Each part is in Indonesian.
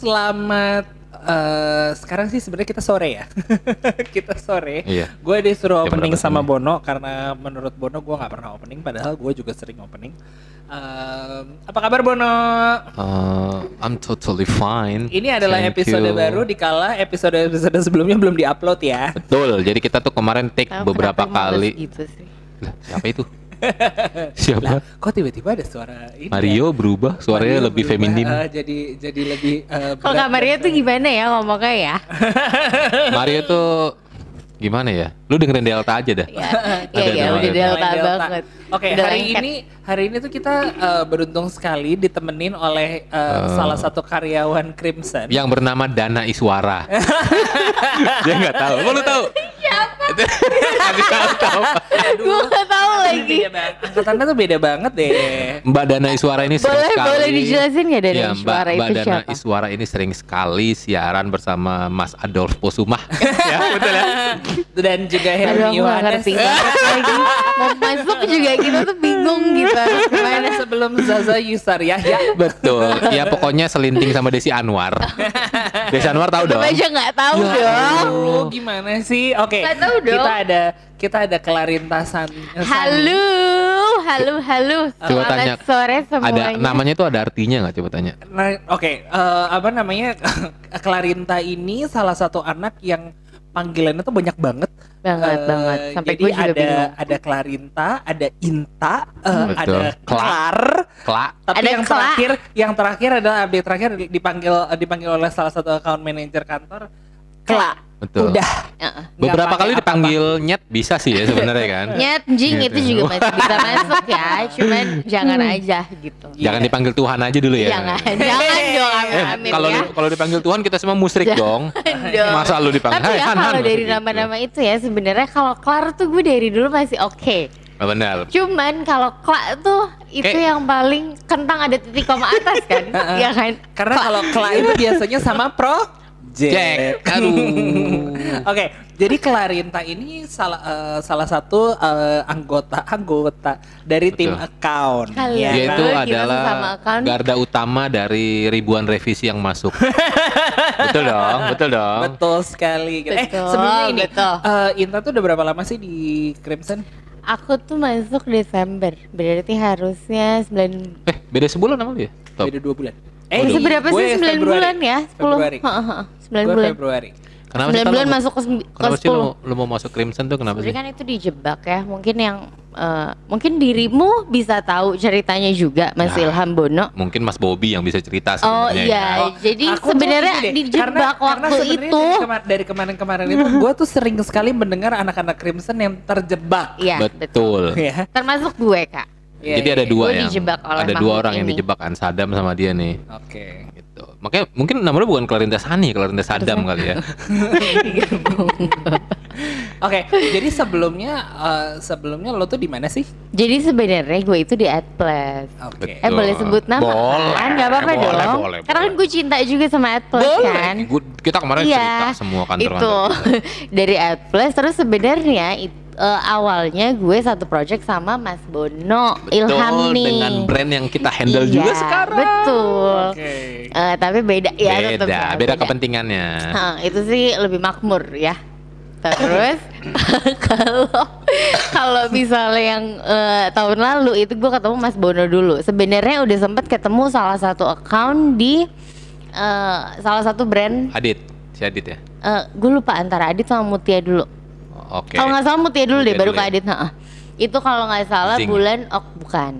selamat eh, sekarang sih sebenarnya kita sore ya. kita sore. Iya. Gue disuruh Jam opening sama sini? Bono karena menurut Bono gue nggak pernah opening padahal gue juga sering opening. Em, apa kabar Bono? Uh, I'm totally fine. Ini adalah Thank episode you. baru dikala episode-episode sebelumnya belum diupload ya. Betul. Jadi kita tuh kemarin take Tahu beberapa kali. gitu sih. Lah, siapa itu? siapa? Kok tiba-tiba ada suara ini? ya? Mario berubah, suaranya Mario lebih berubah, feminim. eh, jadi jadi lebih eh, Kalau kamarnya dan- tuh gimana ya ngomongnya ya? Mario tuh gimana ya? Lu dengerin Delta aja dah. Iya, iya, iya, udah delta Delta. banget. Oke, Udah hari lengket. ini hari ini tuh kita eh, beruntung sekali ditemenin oleh eh, salah satu karyawan Crimson. Yang bernama Dana Iswara. Dia nggak tahu. Kok lu tahu? Siapa? Kasih tahu tahu. Gue tahu lagi. Angkatannya tuh beda banget deh. Mbak Dana Iswara ini sering Boleh- sekali. boleh dijelasin nggak Dana Mbak, Iswara Mbak itu Dana siapa? Iswara ini sering sekali siaran bersama Mas Adolf Posumah. ya, betul ya? Dan juga gak Yohanes. lagi. Mau masuk juga kita tuh bingung gitu gimana. Sebelum Zaza Yusar Yahya. Betul. Ya pokoknya selinting sama Desi Anwar. Desi Anwar tahu dong. aja gak tahu Ya dong. Aduh, gimana sih? Oke. Nggak dong. Kita ada kita ada kelarintasan. Halo, halo, halo. Coba Selamat tanya. sore Ada semuanya. namanya tuh ada artinya nggak? Coba tanya. Nah, oke, eh, apa namanya? Clarinta ini salah satu anak yang panggilannya tuh banyak banget. Banget, Eh, banget. Sampai jadi gue juga ada bingung. ada Clarinta, ada Inta, eh, Betul. ada Kla. Klar. Kla. Tapi Ada yang Kla. terakhir, yang terakhir adalah update terakhir dipanggil dipanggil oleh salah satu account manager kantor. Kla. Betul. Udah. Beberapa kali dipanggil nyet bisa sih ya sebenarnya kan. Nyet, jing Gitu. itu juga masih bisa masuk ya, cuman jangan Hmm. aja gitu. Jangan dipanggil Tuhan aja dulu ya. Jangan, jangan dong amin Eh, amin kalau ya. kalau dipanggil Tuhan kita semua musyrik dong. dong. Masa lu dipanggil? Tapi ya Han, kalau dari gitu. nama-nama itu ya sebenarnya kalau Klar tuh gue dari dulu masih oke. Oh, benar. Cuman kalau Kla tuh itu Kayak- yang paling kentang ada titik koma atas kan? Iya kan? Karena kalau Kla itu biasanya sama Pro Jack. Aduh. Oke, jadi Clarinta ini salah eh, salah satu eh, anggota anggota dari tim Betul. account. Kalian. ya Dia kan? itu sesama adalah account. garda utama dari ribuan revisi yang masuk. betul dong, betul dong. Betul sekali. eh Betul, sebelumnya ini, betul. eh, Inta tuh udah berapa lama sih di Crimson? Aku tuh masuk Desember, berarti harusnya 9 Eh, beda sebulan sama ya? Top. Beda dua bulan. Eh, iya, seberapa sih 9 Februari. bulan ya? 10 Februari. Heeh, heeh, 9 Gue bulan. Februari. Kenapa 9 sih bulan masuk ke, ke Kenapa sih 10. lu, lu mau masuk Crimson tuh kenapa sih? Sebenarnya kan itu dijebak ya. Mungkin yang eh, mungkin dirimu bisa tahu ceritanya juga Mas Nah, Ilham Bono. Mungkin Mas Bobby yang bisa cerita Oh sebenarnya. iya, ya. jadi Aku tuh sebenarnya dijebak waktu sebenarnya itu. dari kemarin-kemarin itu gue tuh sering sekali mendengar anak-anak Crimson yang terjebak. Iya, betul. Betul. Ya. Termasuk gue, Kak. Iya, Jadi iya, ada iya. dua Gue yang ada dua orang yang ini. dijebak Ansadam sama dia nih. Oke. Gitu. Makanya mungkin namanya bukan Clarinda Sani, Clarinda Sadam kali ya. Oke, jadi sebelumnya eh, sebelumnya lo tuh di mana sih? Jadi sebenarnya gue itu di Atlas. Oke. Eh boleh sebut nama Boleh, kan? Gak apa-apa boleh, dong. boleh, Karena kan boleh. gue cinta juga sama Atlas Boleh. kan. Gua- kita kemarin Iya, cerita semua itu kantor-kantor. kita. dari Atlas terus sebenarnya it- eh, awalnya gue satu project sama Mas Bono Ilham Betul, nih. dengan brand yang kita handle Iya, juga sekarang. Betul. Oke. Eh, tapi beda ya beda, ya, beda kepentingannya. Nah, itu sih lebih makmur ya. Terus kalau kalau misalnya yang eh, tahun lalu itu gue ketemu Mas Bono dulu. Sebenarnya udah sempet ketemu salah satu account di eh, salah satu brand. Adit, si Adit ya. eh gue lupa antara Adit sama Mutia dulu. Oke. Kalau nggak salah Mutia dulu Mutia deh, baru dulu ke ya. Heeh. Itu kalau nggak salah Zing. bulan ok bukan.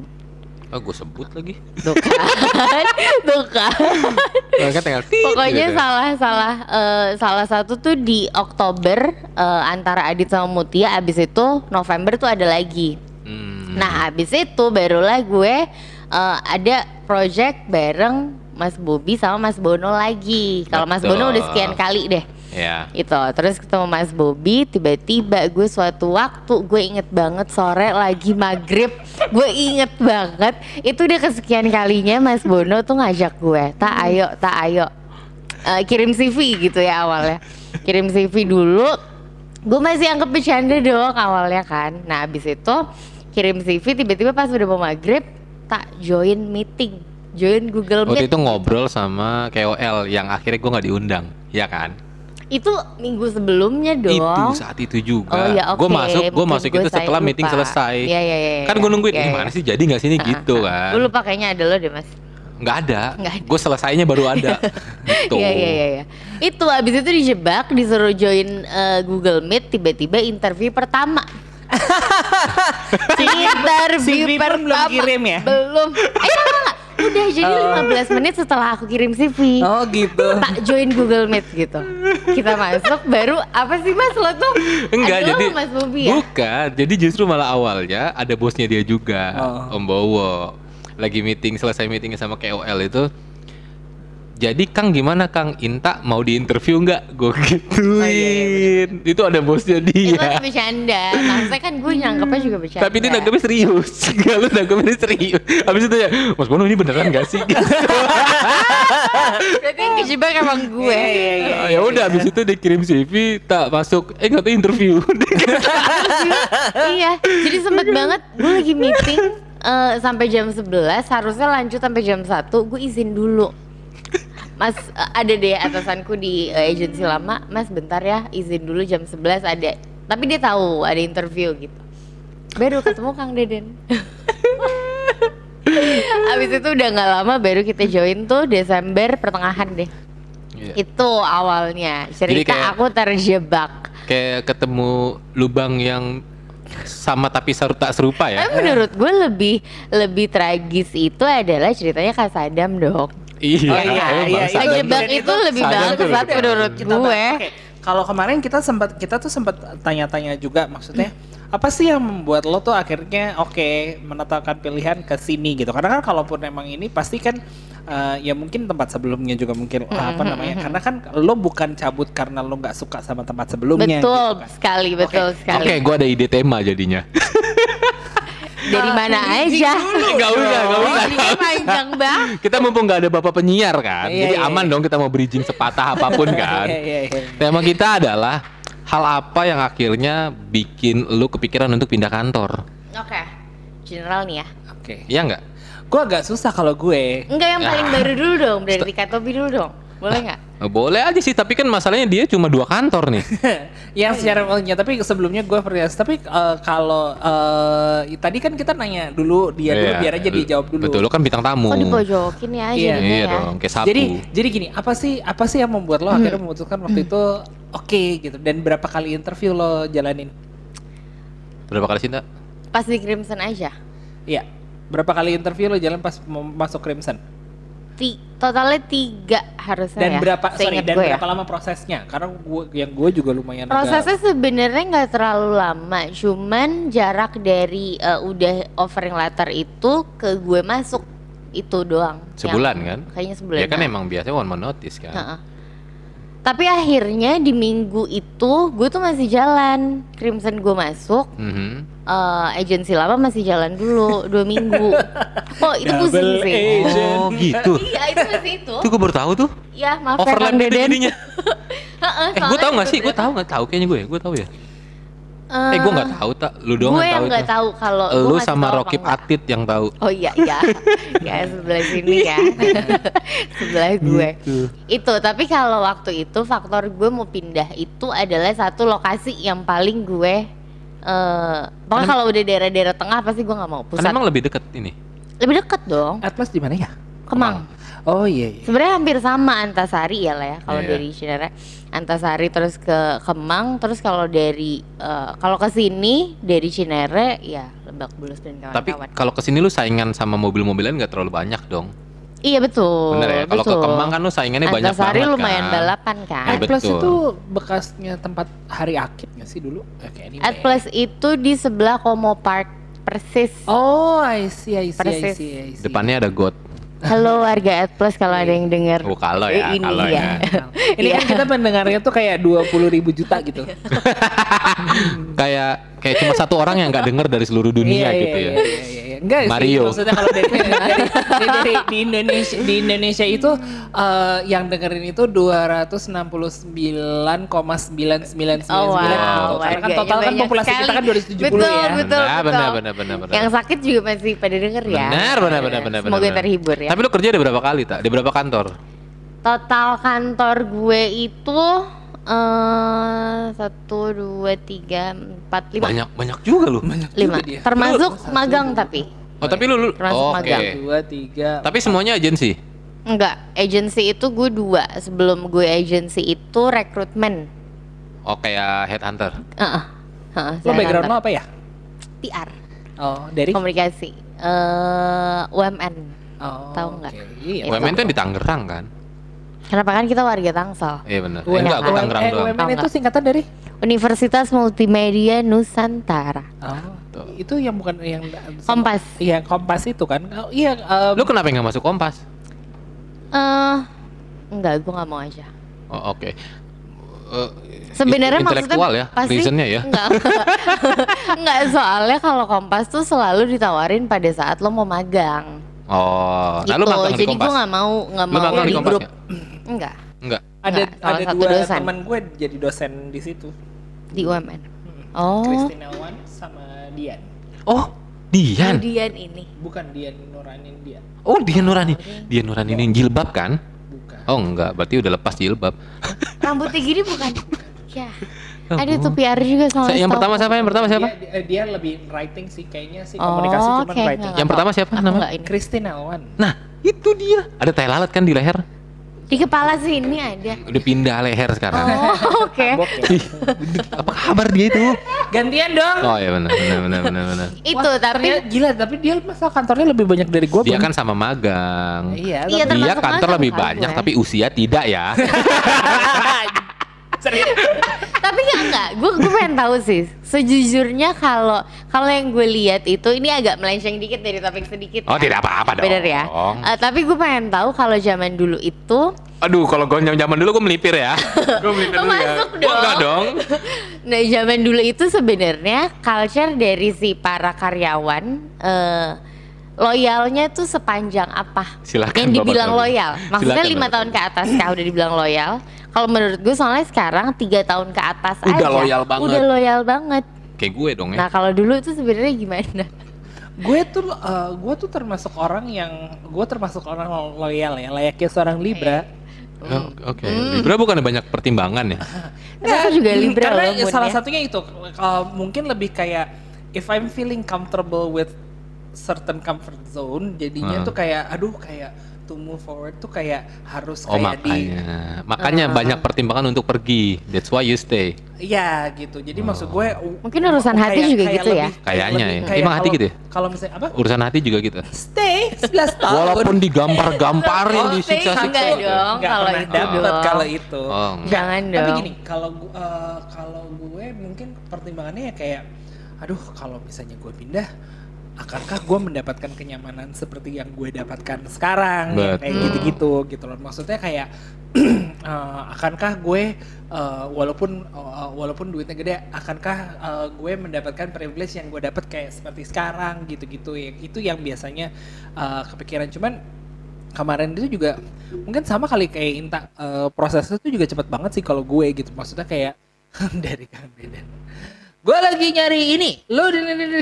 Oh, gue sebut lagi. Tuh kan, tuh kan. Oh, kan tinggal Pokoknya gitu. salah salah eh, salah satu tuh di Oktober eh, antara Adit sama Mutia abis itu November tuh ada lagi. Hmm. Nah abis itu barulah gue eh, ada project bareng Mas Bobi sama Mas Bono lagi. Kalau Mas Bono udah sekian kali deh. Ya. Itu terus ketemu Mas Bobi tiba-tiba gue suatu waktu gue inget banget sore lagi maghrib. Gue inget banget. Itu udah kesekian kalinya Mas Bono tuh ngajak gue. Tak ayo tak ayo. Eh, kirim CV gitu ya awalnya. Kirim CV dulu. Gue masih anggap bercanda dong awalnya kan. Nah abis itu kirim CV tiba-tiba pas udah mau maghrib tak join meeting. Join Google Waktu Meet. itu ngobrol sama KOL yang akhirnya gue nggak diundang, ya kan? Itu minggu sebelumnya dong. Itu saat itu juga. Oh ya oke. Gue masuk, gue masuk itu setelah saya meeting lupa. selesai. Iya iya iya. Kan iya. gue nungguin, Iya, ini iya. mana sih jadi nggak sini gitu kan? Gue lupa kayaknya ada lo deh mas. Nggak ada. Nggak ada. Gue selesainya baru ada. gitu. Iya iya iya. iya. Itu abis itu dijebak disuruh join eh, Google Meet tiba-tiba interview pertama. interview CV pun pertama belum kirim ya? Belum. Eh. Udah jadi 15 menit setelah aku kirim CV. Oh gitu. Tak join Google Meet gitu. Kita masuk baru apa sih Mas lo tuh? Enggak, Ada lo jadi Mas Bobi ya? bukan. Jadi justru malah awalnya ada bosnya dia juga, Oh. Om Bowo. Lagi meeting, selesai meeting sama KOL itu. Jadi Kang gimana Kang Inta mau diinterview nggak? Gue gituin. Oh, iya, iya, itu ada bosnya Itu dia. bercanda. Maksudnya kan gue nyangkepnya juga bercanda. Tapi dia nanggepnya serius. Gak lu nanggepnya serius. Habis itu ya, Mas Bono ini beneran gak sih? Berarti yang kejebak emang gue. Iya, iya, iya. ya udah habis itu dikirim CV, tak masuk. Eh nggak tahu interview. iya, jadi sempet banget gue lagi meeting eh, sampai jam 11, harusnya lanjut sampai jam 1, gue izin dulu. Mas eh, ada deh atasanku di eh, agensi lama, Mas bentar ya, izin dulu jam 11 ada. Tapi dia tahu ada interview gitu. Baru ketemu Kang Deden. Abis itu udah nggak lama baru kita join tuh Desember pertengahan deh. Iya. Itu awalnya cerita kayak- aku terjebak. Kayak ketemu lubang yang sama tapi seru tak serupa ya. Tapi menurut gue lebih lebih tragis itu adalah ceritanya Kak Sadam dong. Iya, Oh, iya, iya, Sadam Kejebak tuh- itu lebih lebih menurut gue. Kalau kemarin kita sempat kita tuh sempat tanya-tanya juga maksudnya apa sih yang membuat lo tuh akhirnya oke menetapkan pilihan ke sini gitu. Karena kan kalaupun emang ini pasti kan eh, ya mungkin tempat sebelumnya juga mungkin eh, apa namanya? Karena kan lo bukan cabut karena lo nggak suka sama tempat sebelumnya Betul gitu kan. sekali, betul Oke, sekali. Oke, gua ada ide tema jadinya. Dari mana aja? Gak usah, gak usah. Ini panjang banget. Kita mumpung gak ada bapak penyiar kan, Iya, jadi iya, aman iya. dong kita mau bridging sepatah apa pun kan. Iya, iya, iya. Tema kita adalah hal apa yang akhirnya bikin lu kepikiran untuk pindah kantor? Oke. General nih ya. Oke. Iya nggak? Gue agak susah kalau gue. Enggak yang paling Ah. baru dulu dong, dari Katobi dulu dong. Boleh nggak? Eh, Boleh aja sih, tapi kan masalahnya dia cuma dua kantor nih. yang secara ya, tapi sebelumnya gue percaya tapi eh, kalau eh, tadi kan kita nanya dulu dia dulu Iya, biar aja dia jawab dulu. Betul, lu kan bintang tamu. Kok dipojokin ya jadinya Iya ya? dong, kayak sapu. Jadi jadi gini, apa sih apa sih yang membuat lo akhirnya memutuskan waktu itu oke gitu dan berapa kali interview lo jalanin? Berapa kali cinta? Pas di Crimson aja. Iya. Berapa kali interview lo jalan pas mau masuk Crimson? Ti totalnya tiga harusnya Dan ya. berapa sorry, dan gue ya. berapa lama prosesnya? Karena gue yang gue juga lumayan agak- Prosesnya sebenarnya nggak terlalu lama, cuman jarak dari eh, udah offering letter itu ke gue masuk itu doang. Sebulan Yang- kan? Kayaknya sebulan. Ya kan emang biasanya one man notice kan. Heeh. Tapi akhirnya di minggu itu gue tuh masih jalan, Crimson gue masuk, Mhm. eh, agensi lama masih jalan dulu dua minggu. Oh itu Double pusing sih. agent. Oh gitu. Iya itu masih itu. Itu gue baru tahu tuh. Ya maaf ya Overlap Kang gitu Deden. jadinya. Heeh, Eh, gue tahu gak sih? Gue tahu nggak tahu kayaknya gue. Gue tahu ya. Eh, gue nggak tahu tak. Lu doang gue yang nggak tahu kalau gue Lu sama Rokib enggak. Atit yang tahu. Oh iya iya, ya sebelah sini ya, sebelah gue. Gitu. Itu tapi kalau waktu itu faktor gue mau pindah itu adalah satu lokasi yang paling gue, eh pokoknya kalau udah daerah-daerah tengah pasti gue nggak mau Kan pusat. emang lebih deket ini. Lebih deket dong, Atlas di mana ya? Kemang. Oh iya iya. Sebenarnya hampir sama Antasari ya lah ya kalau Iya. dari Cinere. Antasari terus ke Kemang, terus kalau dari eh, kalau ke sini dari Cinere ya Lebak Bulus dan Tapi kawan-kawan. kalau ke sini lu saingan sama mobil-mobilan nggak terlalu banyak dong. Iya betul. Bener ya? Kalau ke. Kemang kan lu saingannya banyak Antasari banget lumayan kan. balapan kan. Ya, Atlas betul. itu bekasnya tempat hari akib nggak sih dulu? Oke, anyway. At Plus itu di sebelah Komo Park persis. Oh, I see, I see, I see, I see. Depannya ada got. Halo warga At Plus kalau ada yang dengar. Oh, kalau ya, ini kalau ya. ya. Ini kan kita pendengarnya tuh kayak 20 ribu juta gitu. kayak kayak cuma satu orang yang nggak denger dari seluruh dunia Iya, gitu iya, ya. iya, iya, iya. enggak sih. Mario. Maksudnya kalau dari, dari, dari, dari di Indonesia di Indonesia itu eh, yang dengerin itu 269,999 Oh, wow. gitu. Karena kan total kan populasi kita kan sekali. 270 betul, ya. Betul, Benar, betul. benar, benar, benar, benar. Yang sakit juga masih pada denger ya. Benar, benar, benar, benar, Semoga benar. terhibur ya. Tapi lu kerja di berapa kali, tak? Di berapa kantor? Total kantor gue itu eh satu dua tiga empat lima Banyak, banyak juga lu. lima juga dia. termasuk Lu- magang tapi Oh, tapi lu, lu Termasuk oh, oke. magang. Dua, tiga. Tapi semuanya agensi. enggak agency itu gue dua sebelum gue agency itu rekrutmen Oh, kayak headhunter. Heeh. Heeh, Lo saya background lo kantor. apa ya? PR Oh, dari komunikasi eh UMN Oh, tahu nggak? oke. Iya. UMN itu yang di Tangerang kan? Kenapa kan kita warga Tangsel Iya benar. Eh, enggak, gua UMN. Tangerang eh, doang. UMN itu singkatan dari? Universitas Multimedia Nusantara Oh, Tuh. itu yang bukan yang Kompas Iya, Kompas itu kan. Oh, iya, em, Lu kenapa nggak masuk Kompas? eh enggak gue nggak mau aja Oh, oke. Eh, Sebenarnya intelektual ya, pasti reasonnya ya. Enggak. enggak soalnya kalau Kompas tuh selalu ditawarin pada saat lo mau magang. Oh, gitu. nah lu magang di Jadi Kompas? gue nggak mau nggak mau magang di grup. nggak? Enggak. Enggak. ada Nggak, salah ada dua dosen. teman gue jadi dosen di situ. Di UMN. Hmm. Oh. Christine Elwan sama Dian. Oh, Dian. Kemudian ini. Bukan Dian Nuranin Dian. Oh, Dian Nurani. Dian Nurani ini jilbab kan? Bukan. Oh, enggak, berarti udah lepas jilbab. Rambutnya gini bukan? ya. Oh. Ada tuh PR juga soalnya. Yang pertama siapa? Yang pertama siapa? Dia, dia, dia lebih writing sih kayaknya sih Oh, komunikasi cuman oke, writing. Yang pertama siapa namanya? Christine Elwan. Nah, itu dia. Ada tai lalat kan di leher? Di kepala sini ada. Udah pindah leher sekarang. Oh, oke. Bok ya. Apa kabar dia itu? Gantian dong. Oh ya benar benar benar benar benar. Itu Wah, tapi ternyata gila tapi dia masa kantornya lebih banyak dari gue. Dia kan sama magang. Iya, Iya, Dia kantor magang lebih kan banyak gue. tapi usia tidak ya. Serius. tapi nggak nggak gue gue pengen tahu sih sejujurnya kalau kalau yang gue lihat itu ini agak melenceng dikit dari topik sedikit Oh ya. tidak apa-apa dong. bener ya Eh, tapi gue pengen tahu kalau zaman dulu itu Aduh kalau gue zaman dulu gue melipir ya. gue melipir dulu ya. masuk Gua enggak dong. dong. nah zaman dulu itu sebenarnya culture dari si para karyawan eh loyalnya tuh sepanjang apa Silakan, yang Bapak dibilang Tony. loyal maksudnya lima Bapak tahun ke atas kah udah dibilang loyal kalau menurut gue soalnya sekarang tiga tahun ke atas Udah aja loyal banget. udah loyal banget Kayak gue dong ya. Nah kalau dulu itu sebenarnya gimana? gue tuh eh, gue tuh termasuk orang yang gue termasuk orang lo- loyal ya layaknya seorang Libra. Oh, Oke. Libra bukan banyak pertimbangan ya. Karena aku juga Libra Karena loh salah satunya itu eh, mungkin lebih kayak if I'm feeling comfortable with certain comfort zone jadinya Hmm. tuh kayak aduh kayak to move forward tuh kayak harus Oh kayak di makanya, makanya Ah. banyak pertimbangan untuk pergi. That's why you stay. Iya gitu. Jadi maksud gue Mungkin urusan hati juga gitu ya? Kayaknya ya. kayak Emang hati gitu ya? Kalau misalnya apa? Urusan hati juga gitu. Stay 11 tahun. Walaupun digampar-gamparin, Oh, disiksa-siksa. enggak dong, Nggak kalau itu dapet dong. kalau itu. Oh, Nggak, Jangan Tapi dong. gini, kalau eh, kalau gue mungkin pertimbangannya ya kayak, aduh kalau misalnya gue pindah, akankah gue mendapatkan kenyamanan seperti yang gue dapatkan sekarang, ya, kayak Betul. gitu-gitu, gitu loh. Maksudnya kayak, eh, akankah gue eh, walaupun eh, walaupun duitnya gede, akankah eh, gue mendapatkan privilege yang gue dapat kayak seperti sekarang, gitu-gitu ya. Itu yang biasanya eh, kepikiran. Cuman kemarin itu juga mungkin sama kali kayak Inta eh, prosesnya tuh juga cepet banget sih kalau gue gitu maksudnya kayak dari Kang gue lagi nyari ini lo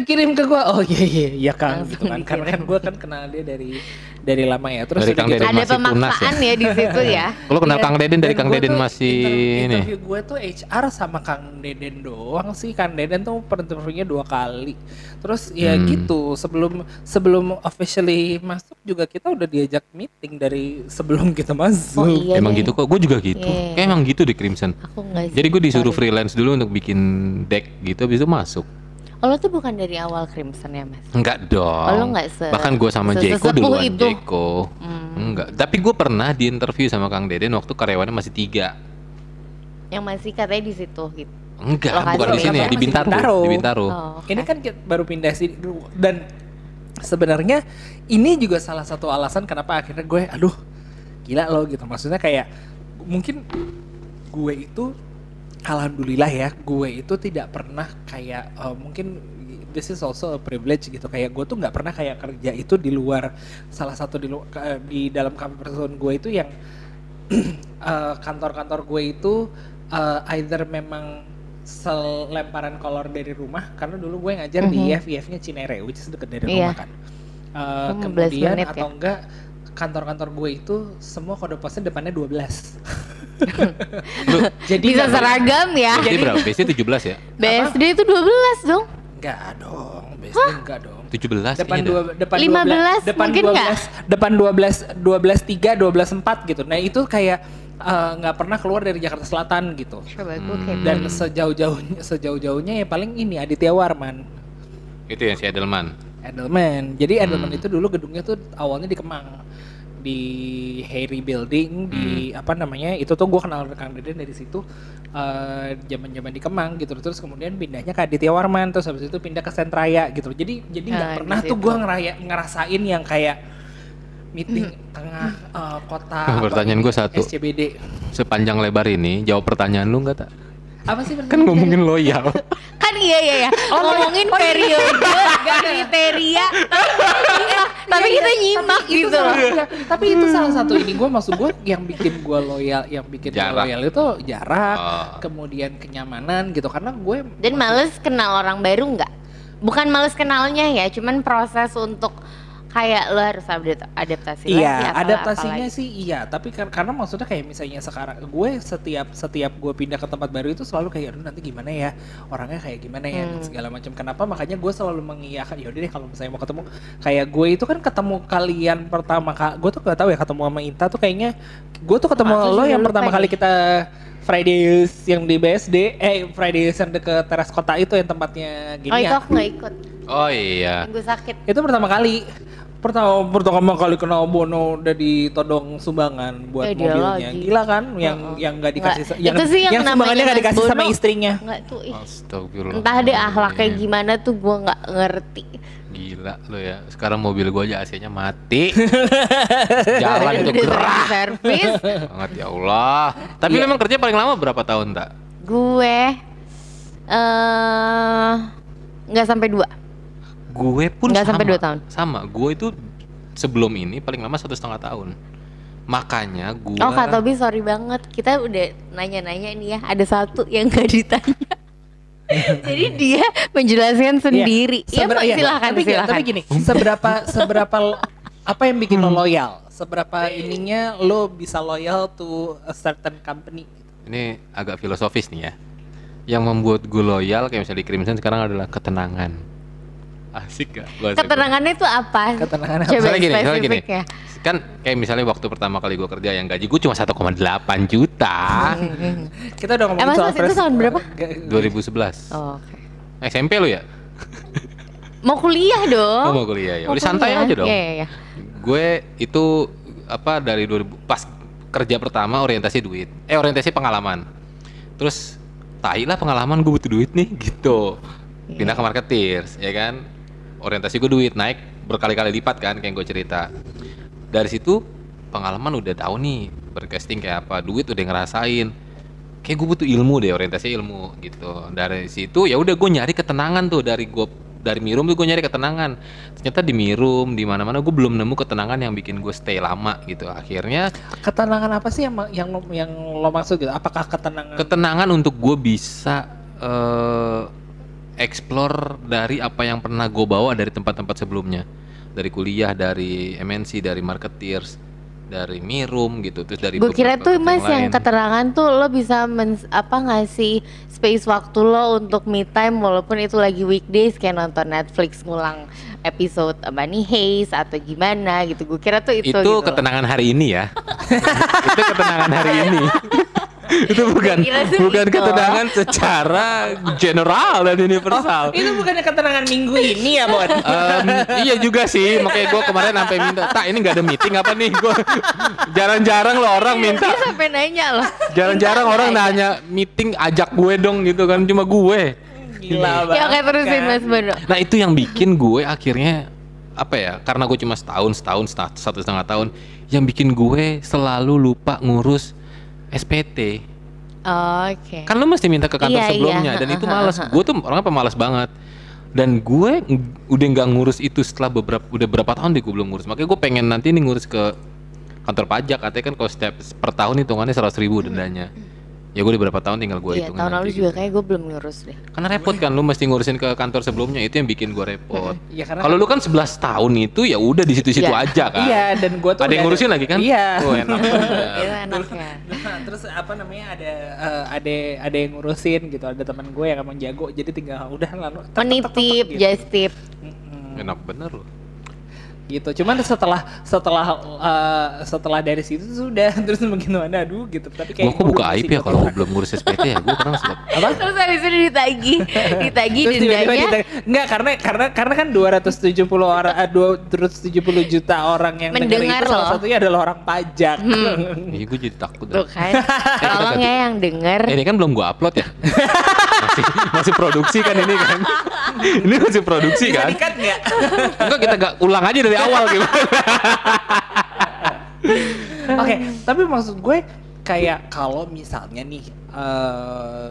kirim ke gue oh iya iya iya Kang gitu kan karena kan gue kan kenal dia dari dari lama ya terus Dari Kang gitu, Deden Ada tunas pemaksaan ya di situ ya. Lo kenal Iya. Kang Deden dari Dan Kang Deden masih inter- ini. Interview gue tuh HR sama Kang Deden doang sih. Kang Deden tuh interviewnya dua kali. Terus ya Hmm. gitu. Sebelum sebelum officially masuk juga kita udah diajak meeting dari sebelum kita masuk. Oh iya emang deh. gitu kok, gue juga gitu. Iya. Kayak emang gitu di Crimson. Aku enggak sih. Jadi gue disuruh Sorry. freelance dulu untuk bikin deck gitu, habis itu masuk. Oh, lo tuh bukan dari awal Crimson ya mas? Enggak dong. Oh, lo nggak se- Bahkan gue sama se- Jeko duluan itu? Jeko. Hmm. Enggak. Tapi gue pernah di interview sama Kang Deden waktu karyawannya masih tiga. Yang masih katanya di situ gitu. Enggak, Lokasi bukan di sini, lokasinya di Bintaro. Bintaro. Di Bintaro. Oh, oke. Ini kan kita baru pindah sih dan sebenarnya ini juga salah satu alasan kenapa akhirnya gue aduh gila loh gitu. Maksudnya kayak mungkin gue itu alhamdulillah ya gue itu tidak pernah kayak eh, mungkin this is also a privilege gitu kayak gue tuh nggak pernah kayak kerja itu di luar salah satu di lu- ke- di dalam comfort zone gue itu yang eh, kantor-kantor gue itu eh, either memang selemparan kolor dari rumah karena dulu gue ngajar di IF IF-nya Cinere which is deket dari. Iya. rumah kan Eh, 15 kemudian menit atau ya? enggak kantor-kantor gue itu semua kode posnya depannya 12 Lu jadi Bisa seragam ya. BSD berapa? BSD 17 ya? BSD itu 12 dong. enggak dong biasanya enggak dong 17 depan kayaknya dua dah. depan 15 depan mungkin 12 depan 12 12 3 12 4 gitu. Nah, itu kayak eh, nggak pernah keluar dari Jakarta Selatan gitu. Coba gue Hmm. Dan sejauh-jauhnya sejauh-jauhnya ya paling ini Aditya Warman. Itu yang si Edelman. Edelman. Jadi Edelman Hmm. itu dulu gedungnya tuh awalnya di Kemang di Harry Building di Hmm. apa namanya itu tuh gue kenal Kang Deden dari situ eh, zaman-zaman di Kemang gitu terus kemudian pindahnya ke Aditya Warman terus habis itu pindah ke Sentraya gitu jadi jadi nggak Ah, di pernah tuh gue ngeraya ngerasain yang kayak meeting tengah eh, kota Hmm. Pertanyaan apa, gua satu. SCBD Sepanjang lebar ini jawab pertanyaan lu nggak tak? Apa sih Kan ngomongin loyal. Kan iya iya ya. Ngomongin periode kriteria. Iya, tapi kita nyimak Itu gitu loh. salah- iya, tapi itu salah satu ini gue maksud gue yang bikin gue loyal yang bikin gue Jarak. loyal itu jarak Oh. kemudian kenyamanan gitu karena gue Dan males kenal orang baru nggak? Bukan males kenalnya ya, cuman proses untuk kayak lo harus adaptasi lagi. Iya, apalah, adaptasinya apalagi. sih iya, tapi kar- karena maksudnya kayak misalnya sekarang gue setiap setiap gue pindah ke tempat baru itu selalu kayak aduh nanti gimana ya orangnya kayak gimana ya dan Hmm. segala macam. Kenapa? Makanya gue selalu mengiyakan yaudah deh kalau misalnya mau ketemu kayak gue itu kan ketemu kalian pertama kali gue tuh gak tahu ya ketemu sama Inta tuh kayaknya gue tuh ketemu Aku lo yang pertama kali kita Fridays yang di BSD, eh Fridays yang deket teras kota itu yang tempatnya gini Oh itu ya. aku nggak ikut, Oh iya. gue sakit. Itu pertama kali. Pertama pertama kali kenal Bono udah ditodong sumbangan buat Eh, mobilnya. lagi. Gila kan yang Heeh. yang nggak dikasih Nggak. yang Itu sih yang sumbangannya namanya nggak dikasih sama Bono. istrinya. Nggak tuh, ih. Astagfirullah. entah deh akhlaknya gimana tuh gue nggak ngerti. Gila lo ya. Sekarang mobil gua aja AC-nya mati. Jalan itu gerah servis, banget ya Allah. Tapi lu emang kerja paling lama berapa tahun, Tak? gue eh nggak sampai dua. Gue pun Nggak sampai dua tahun. Sama. Gue itu sebelum ini paling lama satu setengah tahun. Makanya gue. Oh Kak Tobi sorry banget Kita udah nanya-nanya nih ya Ada satu yang gak ditanya Jadi dia menjelaskan sendiri Ya, Seber- Pak, iya, silakan tapi, silakan tapi gini, seberapa seberapa apa yang bikin lo loyal? Seberapa ininya lo bisa loyal to a certain company? Ini agak filosofis nih ya. Yang membuat gue loyal kayak misalnya di Crimson sekarang adalah ketenangan. Asik gak? Ketenangannya itu apa? Ketenangan apa? Coba Misalnya gini, misalnya gini. spesifik ya Kan kayak misalnya waktu pertama kali gue kerja yang gaji gue cuma 1,8 juta. Kita udah ngomongin Emang soal itu fresh- tahun berapa? Ga- 2011. oh, oke. SMP lu ya? Mau kuliah dong Oh, mau kuliah ya. Udah santai aja dong. Iya, iya, iya. Gue itu apa dari 2000 pas kerja pertama orientasi duit. Eh orientasi pengalaman. Terus tai lah pengalaman gue butuh duit nih gitu. Pindah ke marketeers ya kan. Orientasi gue duit naik berkali-kali lipat kan kayak gue cerita. Dari situ pengalaman udah tahu nih bercasting kayak apa, duit udah ngerasain. Kayak gue butuh ilmu deh orientasi ilmu gitu. Dari situ ya udah gue nyari ketenangan tuh dari gue dari Mirum tuh gue nyari ketenangan. Ternyata di Mirum di mana-mana gue belum nemu ketenangan yang bikin gue stay lama gitu. Akhirnya Ketenangan apa sih yang yang lo, yang lo maksud gitu? Apakah ketenangan? ketenangan untuk gue bisa eh explore dari apa yang pernah gue bawa dari tempat-tempat sebelumnya dari kuliah dari MNC dari marketeers dari Mirum gitu terus dari Gue kira tuh mas yang lain. keterangan tuh lo bisa men, apa ngasih space waktu lo untuk me time walaupun itu lagi weekdays kayak nonton Netflix ngulang episode Money Heist atau gimana gitu. Gue kira tuh itu. itu gitu loh. ketenangan hari ini ya itu ketenangan hari ini itu bukan bukan itu. ketenangan secara general dan universal itu bukannya ketenangan minggu ini ya, Bon? Em, iya juga sih makanya gue kemarin sampai minta tak ini nggak ada meeting apa nih gue jarang-jarang loh orang minta Dia sampai nanya loh. jarang-jarang orang nanya. nanya meeting ajak gue dong gitu kan cuma gue Gila banget. Ya oke terusin mas Bono. nah itu yang bikin gue akhirnya apa ya karena gue cuma setahun setahun setah- satu setengah tahun yang bikin gue selalu lupa ngurus SPT Oke. kan lu mesti minta ke kantor Iya, iya. sebelumnya dan itu malas gue tuh orangnya pemalas banget. Dan gue udah nggak ngurus itu setelah beberapa udah berapa tahun deh gue belum ngurus. Makanya gue pengen nanti nih ngurus ke kantor pajak. Katanya kan kalau setiap per tahun hitungannya seratus ribu dendanya ya gue udah berapa tahun tinggal gue Iya hitung tahun lalu nanti juga gitu. kayak gue belum ngurus deh. karena repot kan lu mesti ngurusin ke kantor sebelumnya itu yang bikin gue repot Iya, karena kalau lu kan 11 tahun itu ya udah di situ-situ Iya. aja kan Iya, dan gua tuh ada yang ngurusin lagi kan Iya. oh, enak banget. Itu enaknya. Nah, terus apa namanya ada eh, ada ada yang ngurusin gitu ada teman gue yang emang jago jadi tinggal udah lalu Menitip, gitu. just tip. Enak bener loh gitu. Cuman setelah setelah eh, setelah dari situ sudah. Terus bagaimana aduh gitu. Tapi kayak gue kok gua buka aib ya kalau gue belum ngurus SPT ya? Gue kadang suka. Apa? Terus habis itu ditagih, ditagih Terus tiba-tiba dendanya. enggak karena karena karena kan 270 orang eh, 270 juta orang yang dengar Mendengar itu salah loh. satunya adalah orang pajak. iya gue jadi takut Tuh kan, tolong ya yang denger. Eh, ini kan belum gue upload ya masih masih produksi kan ini kan ini masih produksi Bisa kan dikat nggak? enggak kita gak ulang aja dari awal gimana Oke, tapi maksud gue kayak kalau misalnya nih eh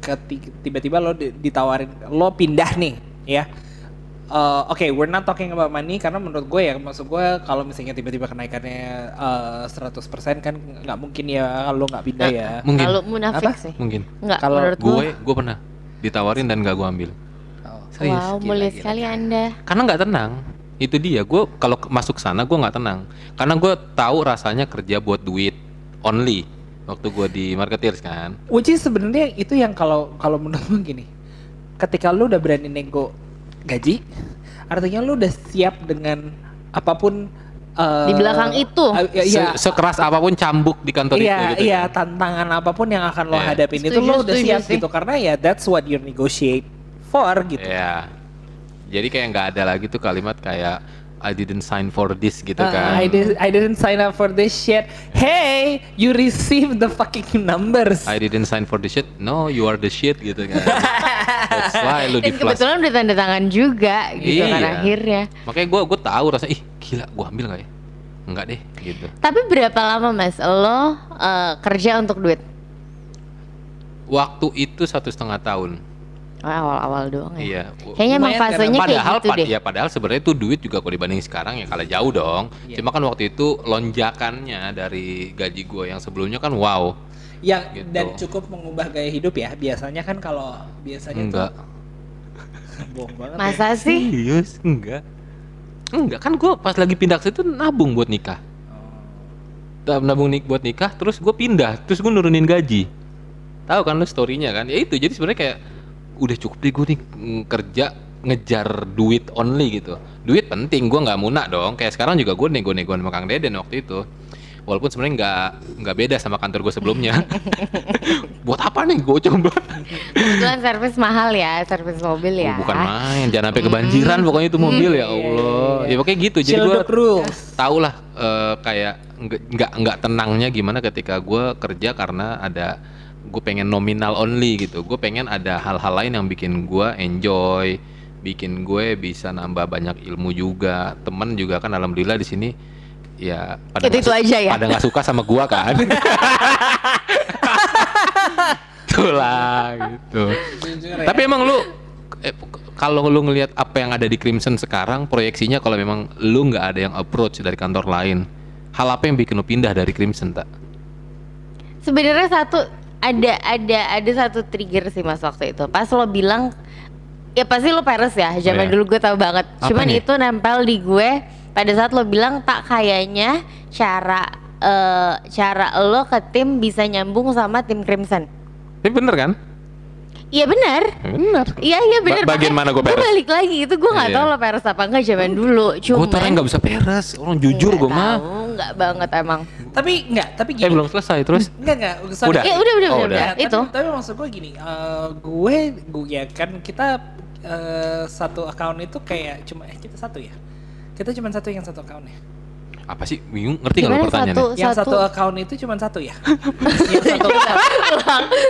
keti- tiba-tiba lo di- ditawarin lo pindah nih ya. Eh, Oke, we're not talking about money karena menurut gue ya maksud gue kalau misalnya tiba-tiba kenaikannya eh, 100% kan nggak mungkin ya kalau nggak pindah ya. mungkin Kalau munafik Apa? sih. mungkin Enggak, Kalau menurut gue gue pernah ditawarin dan gak gue ambil Oh. serius Wow, Gila, mulia gila, sekali gila. Anda. karena nggak tenang itu dia gue kalau masuk sana gue nggak tenang karena gue tahu rasanya kerja buat duit only waktu gue di marketeers kan Which is sebenarnya itu yang kalau kalau menurut gue gini, ketika lu udah berani nego gaji, artinya lu udah siap dengan apa pun eh, Di belakang itu. eh, Iya, Se- sekeras apa pun cambuk di kantor iya, itu gitu iya, kan. tantangan apa pun yang akan lo Iya. hadapin itu Setuju, lo udah setuju siap sih. gitu karena ya that's what you negotiate for gitu. Iya. Jadi kayak nggak ada lagi tuh kalimat kayak I didn't sign for this gitu Uh, kan. I, did, I didn't sign up for this shit. Hey, you received the fucking numbers. I didn't sign for this shit. No, you are the shit gitu kan. That's why lu di Dan flash. kebetulan udah tanda tangan juga gitu kan Iya. akhirnya. Makanya gue gue tahu rasanya ih gila gue ambil nggak ya? Enggak deh gitu. Tapi berapa lama mas lo eh, kerja untuk duit? Waktu itu satu setengah tahun. Oh, awal-awal doang ya. Iya. Kayaknya emang fasenya kayak padahal gitu pad- deh. ya padahal sebenarnya itu duit juga kalau dibanding sekarang ya kalah jauh dong. Iya. Cuma kan waktu itu lonjakannya dari gaji gue yang sebelumnya kan wow. yang Gitu. dan cukup mengubah gaya hidup ya. Biasanya kan kalau biasanya Enggak. tuh bohong banget. ya. Masa sih? Serius? Enggak. Enggak kan gue pas lagi pindah ke situ nabung buat nikah. Tab- Nabung nik buat nikah, terus gue pindah, terus gue nurunin gaji. Tahu kan lu storynya kan? Ya itu, jadi sebenarnya kayak udah cukup deh gue nih mm, kerja ngejar duit only gitu. Duit penting, gue nggak munak dong. Kayak sekarang juga gue nego-nego sama Kang Deden waktu itu. Walaupun sebenarnya nggak nggak beda sama kantor gue sebelumnya. buat apa nih gue coba? Kebetulan servis mahal ya, servis mobil ya. Oh, bukan main, jangan sampai kebanjiran pokoknya itu mobil ya Allah. Ya pokoknya gitu. Jadi gue tau lah eh, kayak nggak nggak nggak tenangnya gimana ketika gue kerja karena ada gue pengen nominal only gitu. Gue pengen ada hal-hal lain yang bikin gue enjoy, bikin gue bisa nambah banyak ilmu juga. Temen juga kan alhamdulillah di sini ya pada Itu- itu su- aja ya? pada nggak suka sama gue kan. Itulah gitu. Jujur ya. Tapi emang lu eh, kalau lu ngelihat apa yang ada di Crimson sekarang proyeksinya kalau memang lu nggak ada yang approach dari kantor lain, hal apa yang bikin lu pindah dari Crimson tak? Sebenarnya satu ada ada ada satu trigger sih mas waktu itu. Pas lo bilang ya pasti lo peres ya. Zaman iya. dulu gue tahu banget. Apa Cuman nih? itu nempel di gue pada saat lo bilang tak kayaknya cara eh, cara lo ke tim bisa nyambung sama tim Crimson. Tapi bener kan? Iya benar. Bener. Iya iya benar. Ba- bagian mana gue peres? balik lagi itu gue nggak Iya. tahu lo peres apa enggak zaman dulu. Gue tuh orang nggak bisa peres, orang jujur gue mah. tahu, nggak banget emang. Tapi enggak, tapi gini. Eh belum selesai terus. Enggak enggak, sorry. Udah? Ya udah udah Oh, udah, udah. udah. Ya, itu. Tapi, tapi maksud gue gini, eh, gue gue ya kan kita eh, satu account itu kayak cuma eh kita satu ya. Kita cuma satu yang satu account ya. Apa sih? Bingung ngerti nggak lu Gimana pertanyaannya? satu- Yang satu Satu. account itu cuma satu ya. yang satu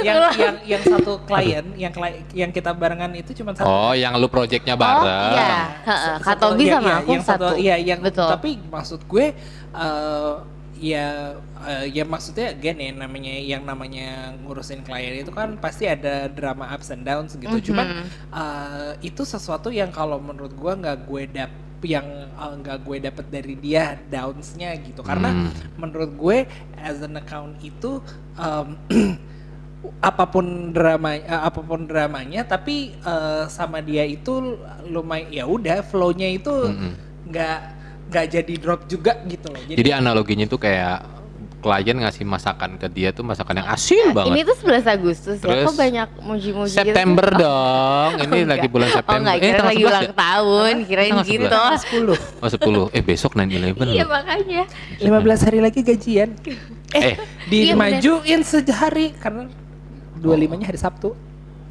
yang yang yang satu klien, yang klien, yang kita barengan itu cuma satu. Oh, yang lu projectnya bareng. Oh iya, heeh. Katobi iya, sama iya, aku yang satu, satu. Iya, yang Betul. tapi maksud gue eh ya eh, ya maksudnya again ya namanya yang namanya ngurusin klien itu kan pasti ada drama ups and downs gitu. Cuman eh, itu sesuatu yang kalau menurut gua nggak gue dap yang eh, nggak gue dapet dari dia downsnya gitu. Karena Hmm. menurut gue as an account itu em, apa pun drama eh, apa pun dramanya tapi eh, sama dia itu lumayan ya udah flow-nya itu Mm-mm. nggak nggak jadi drop juga gitu loh. Jadi analoginya tuh kayak klien ngasih masakan ke dia tuh masakan yang asin Ini banget. tuh 11 Agustus ya, Terus kok banyak muji-muji gitu September sih? dong. Ini Oh, lagi enggak. bulan Oh September. enggak, kira tanggal lagi 11 ulang ya? tahun, kirain Tanggal gitu. 10 Oh 10. Eh besok 9-11 Iya makanya. 15 hari lagi gajian. Eh, Eh. dimajuin sehari karena 25-nya hari Sabtu.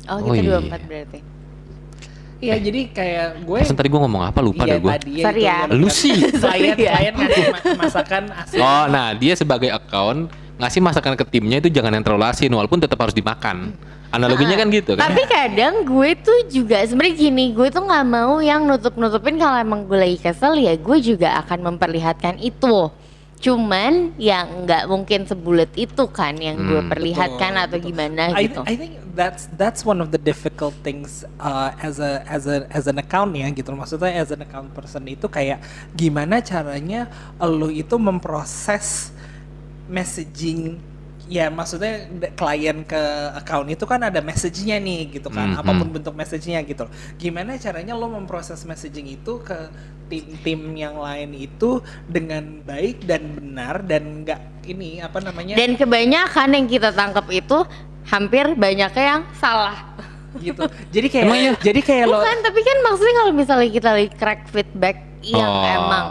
Oh, Oh, kita iya. 24 berarti. Iya, jadi kayak gue Pesan tadi gue ngomong apa lupa iya, dah gue. tadi ya Sorry itu ya. Lu sih. Klien, Sorry ya. klien ngasih masakan asin. Oh, nah dia sebagai account ngasih masakan ke timnya itu jangan yang terlalu asin walaupun tetap harus dimakan. Analoginya kan gitu kan. Tapi kadang gue tuh juga sebenarnya gini, gue tuh nggak mau yang nutup-nutupin kalau emang gue lagi kesel ya gue juga akan memperlihatkan itu. Cuman yang nggak mungkin sebulat itu kan yang gue Hmm. perlihatkan Betul, atau betul. gimana I, gitu. I think that's that's one of the difficult things uh, as a as a as an account ya gitu maksudnya as an account person itu kayak gimana caranya lo itu memproses messaging ya maksudnya klien ke account itu kan ada message-nya nih gitu kan Mhm. apa pun bentuk message-nya gitu loh. gimana caranya lo memproses messaging itu ke tim-tim yang lain itu dengan baik dan benar dan nggak ini apa namanya Dan kebanyakan yang kita tangkap itu hampir banyaknya yang salah. gitu. Jadi kayak Emang iya? jadi kayak lo Bukan, tapi kan maksudnya kalau misalnya kita lagi crack feedback yang Oh. emang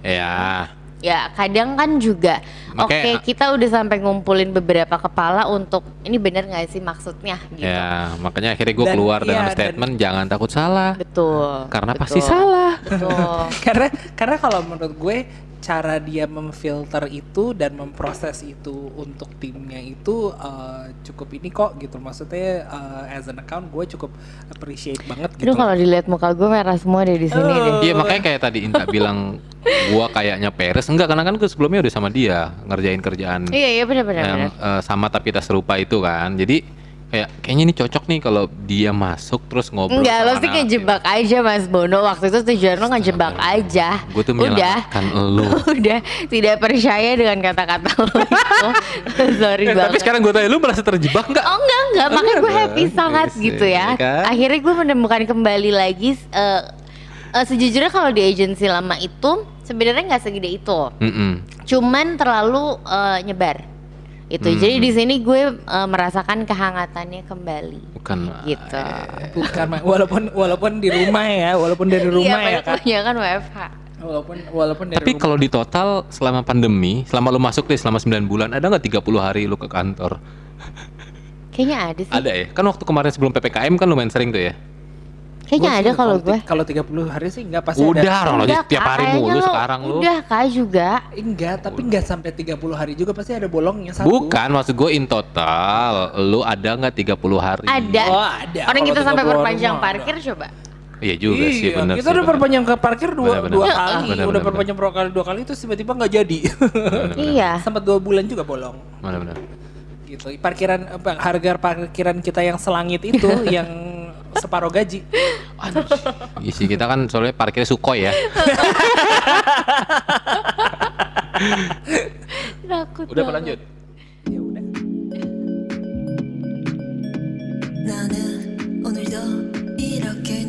Ya. Ya kadang kan juga oke kita udah sampai ngumpulin beberapa kepala untuk ini bener nggak sih maksudnya gitu. Ya, makanya akhirnya gue Dan- keluar iya, dengan dan- statement jangan takut salah. Betul. Karena betul, pasti salah. Betul. karena karena kalau menurut gue cara dia memfilter itu dan memproses itu untuk timnya itu uh, cukup ini kok gitu maksudnya uh, as an account gue cukup appreciate banget gitu Aduh kalau dilihat muka gue merah semua deh di sini Oh. deh. Iya makanya kayak tadi Inta bilang gua kayaknya peres enggak karena kan gue sebelumnya udah sama dia ngerjain kerjaan Iya iya benar benar. yang benar. eh, sama tapi tak serupa itu kan. Jadi kayak kayaknya ini cocok nih kalau dia masuk terus ngobrol. Enggak, lo sih anak. ngejebak aja Mas Bono. Waktu itu tujuan lo ngejebak aja. Gue tuh Udah. lo. Udah tidak percaya dengan kata-kata lo itu. Sorry Eh, banget. tapi sekarang gue tanya lu merasa terjebak nggak? Oh enggak enggak, makanya gue happy Iya sangat sih, gitu ya. kan? Akhirnya gue menemukan kembali lagi eh, eh, sejujurnya kalau di agensi lama itu sebenarnya nggak segede itu, Mm-mm. cuman terlalu eh, nyebar. Itu. Hmm. Jadi di sini gue eh, merasakan kehangatannya kembali. Bukan. Gitu. bukan Ma- walaupun walaupun di rumah ya walaupun dari rumah iya, ya kan Iya kan WFH. walaupun walaupun dari Tapi rumah. kalau di total selama pandemi, selama lu masuk deh selama 9 bulan, ada nggak 30 hari lu ke kantor? Kayaknya ada sih. Ada ya? Kan waktu kemarin sebelum PPKM kan lumayan sering tuh ya? Kayaknya Gua ada sih kalau gue. kalau 30 hari sih enggak pasti Udah, ada orang lagi Enggak, tiap hari mulu lo sekarang lu. Udah kak juga. enggak tapi enggak sampai 30 hari juga pasti ada bolongnya satu Bukan, maksud gue in total, lu ada nggak 30 hari? Ada. oh ada Orang kita sampai 30 hari perpanjang mah ada. parkir coba. Iya juga sih, Iya, bener kita sih, udah bener. perpanjang ke parkir dua, Bener, bener. dua Iya, kali, bener, udah bener, perpanjang dua kali dua kali itu tiba-tiba nggak jadi. Iya. Sempat dua bulan juga bolong. Bener-bener. Gitu. Parkiran apa, harga parkiran kita yang selangit itu yang separuh gaji. Aduh. Isi kita kan soalnya parkirnya Sukhoi ya. Takut Udah lanjut? Ya udah. 나는 오늘도 이렇게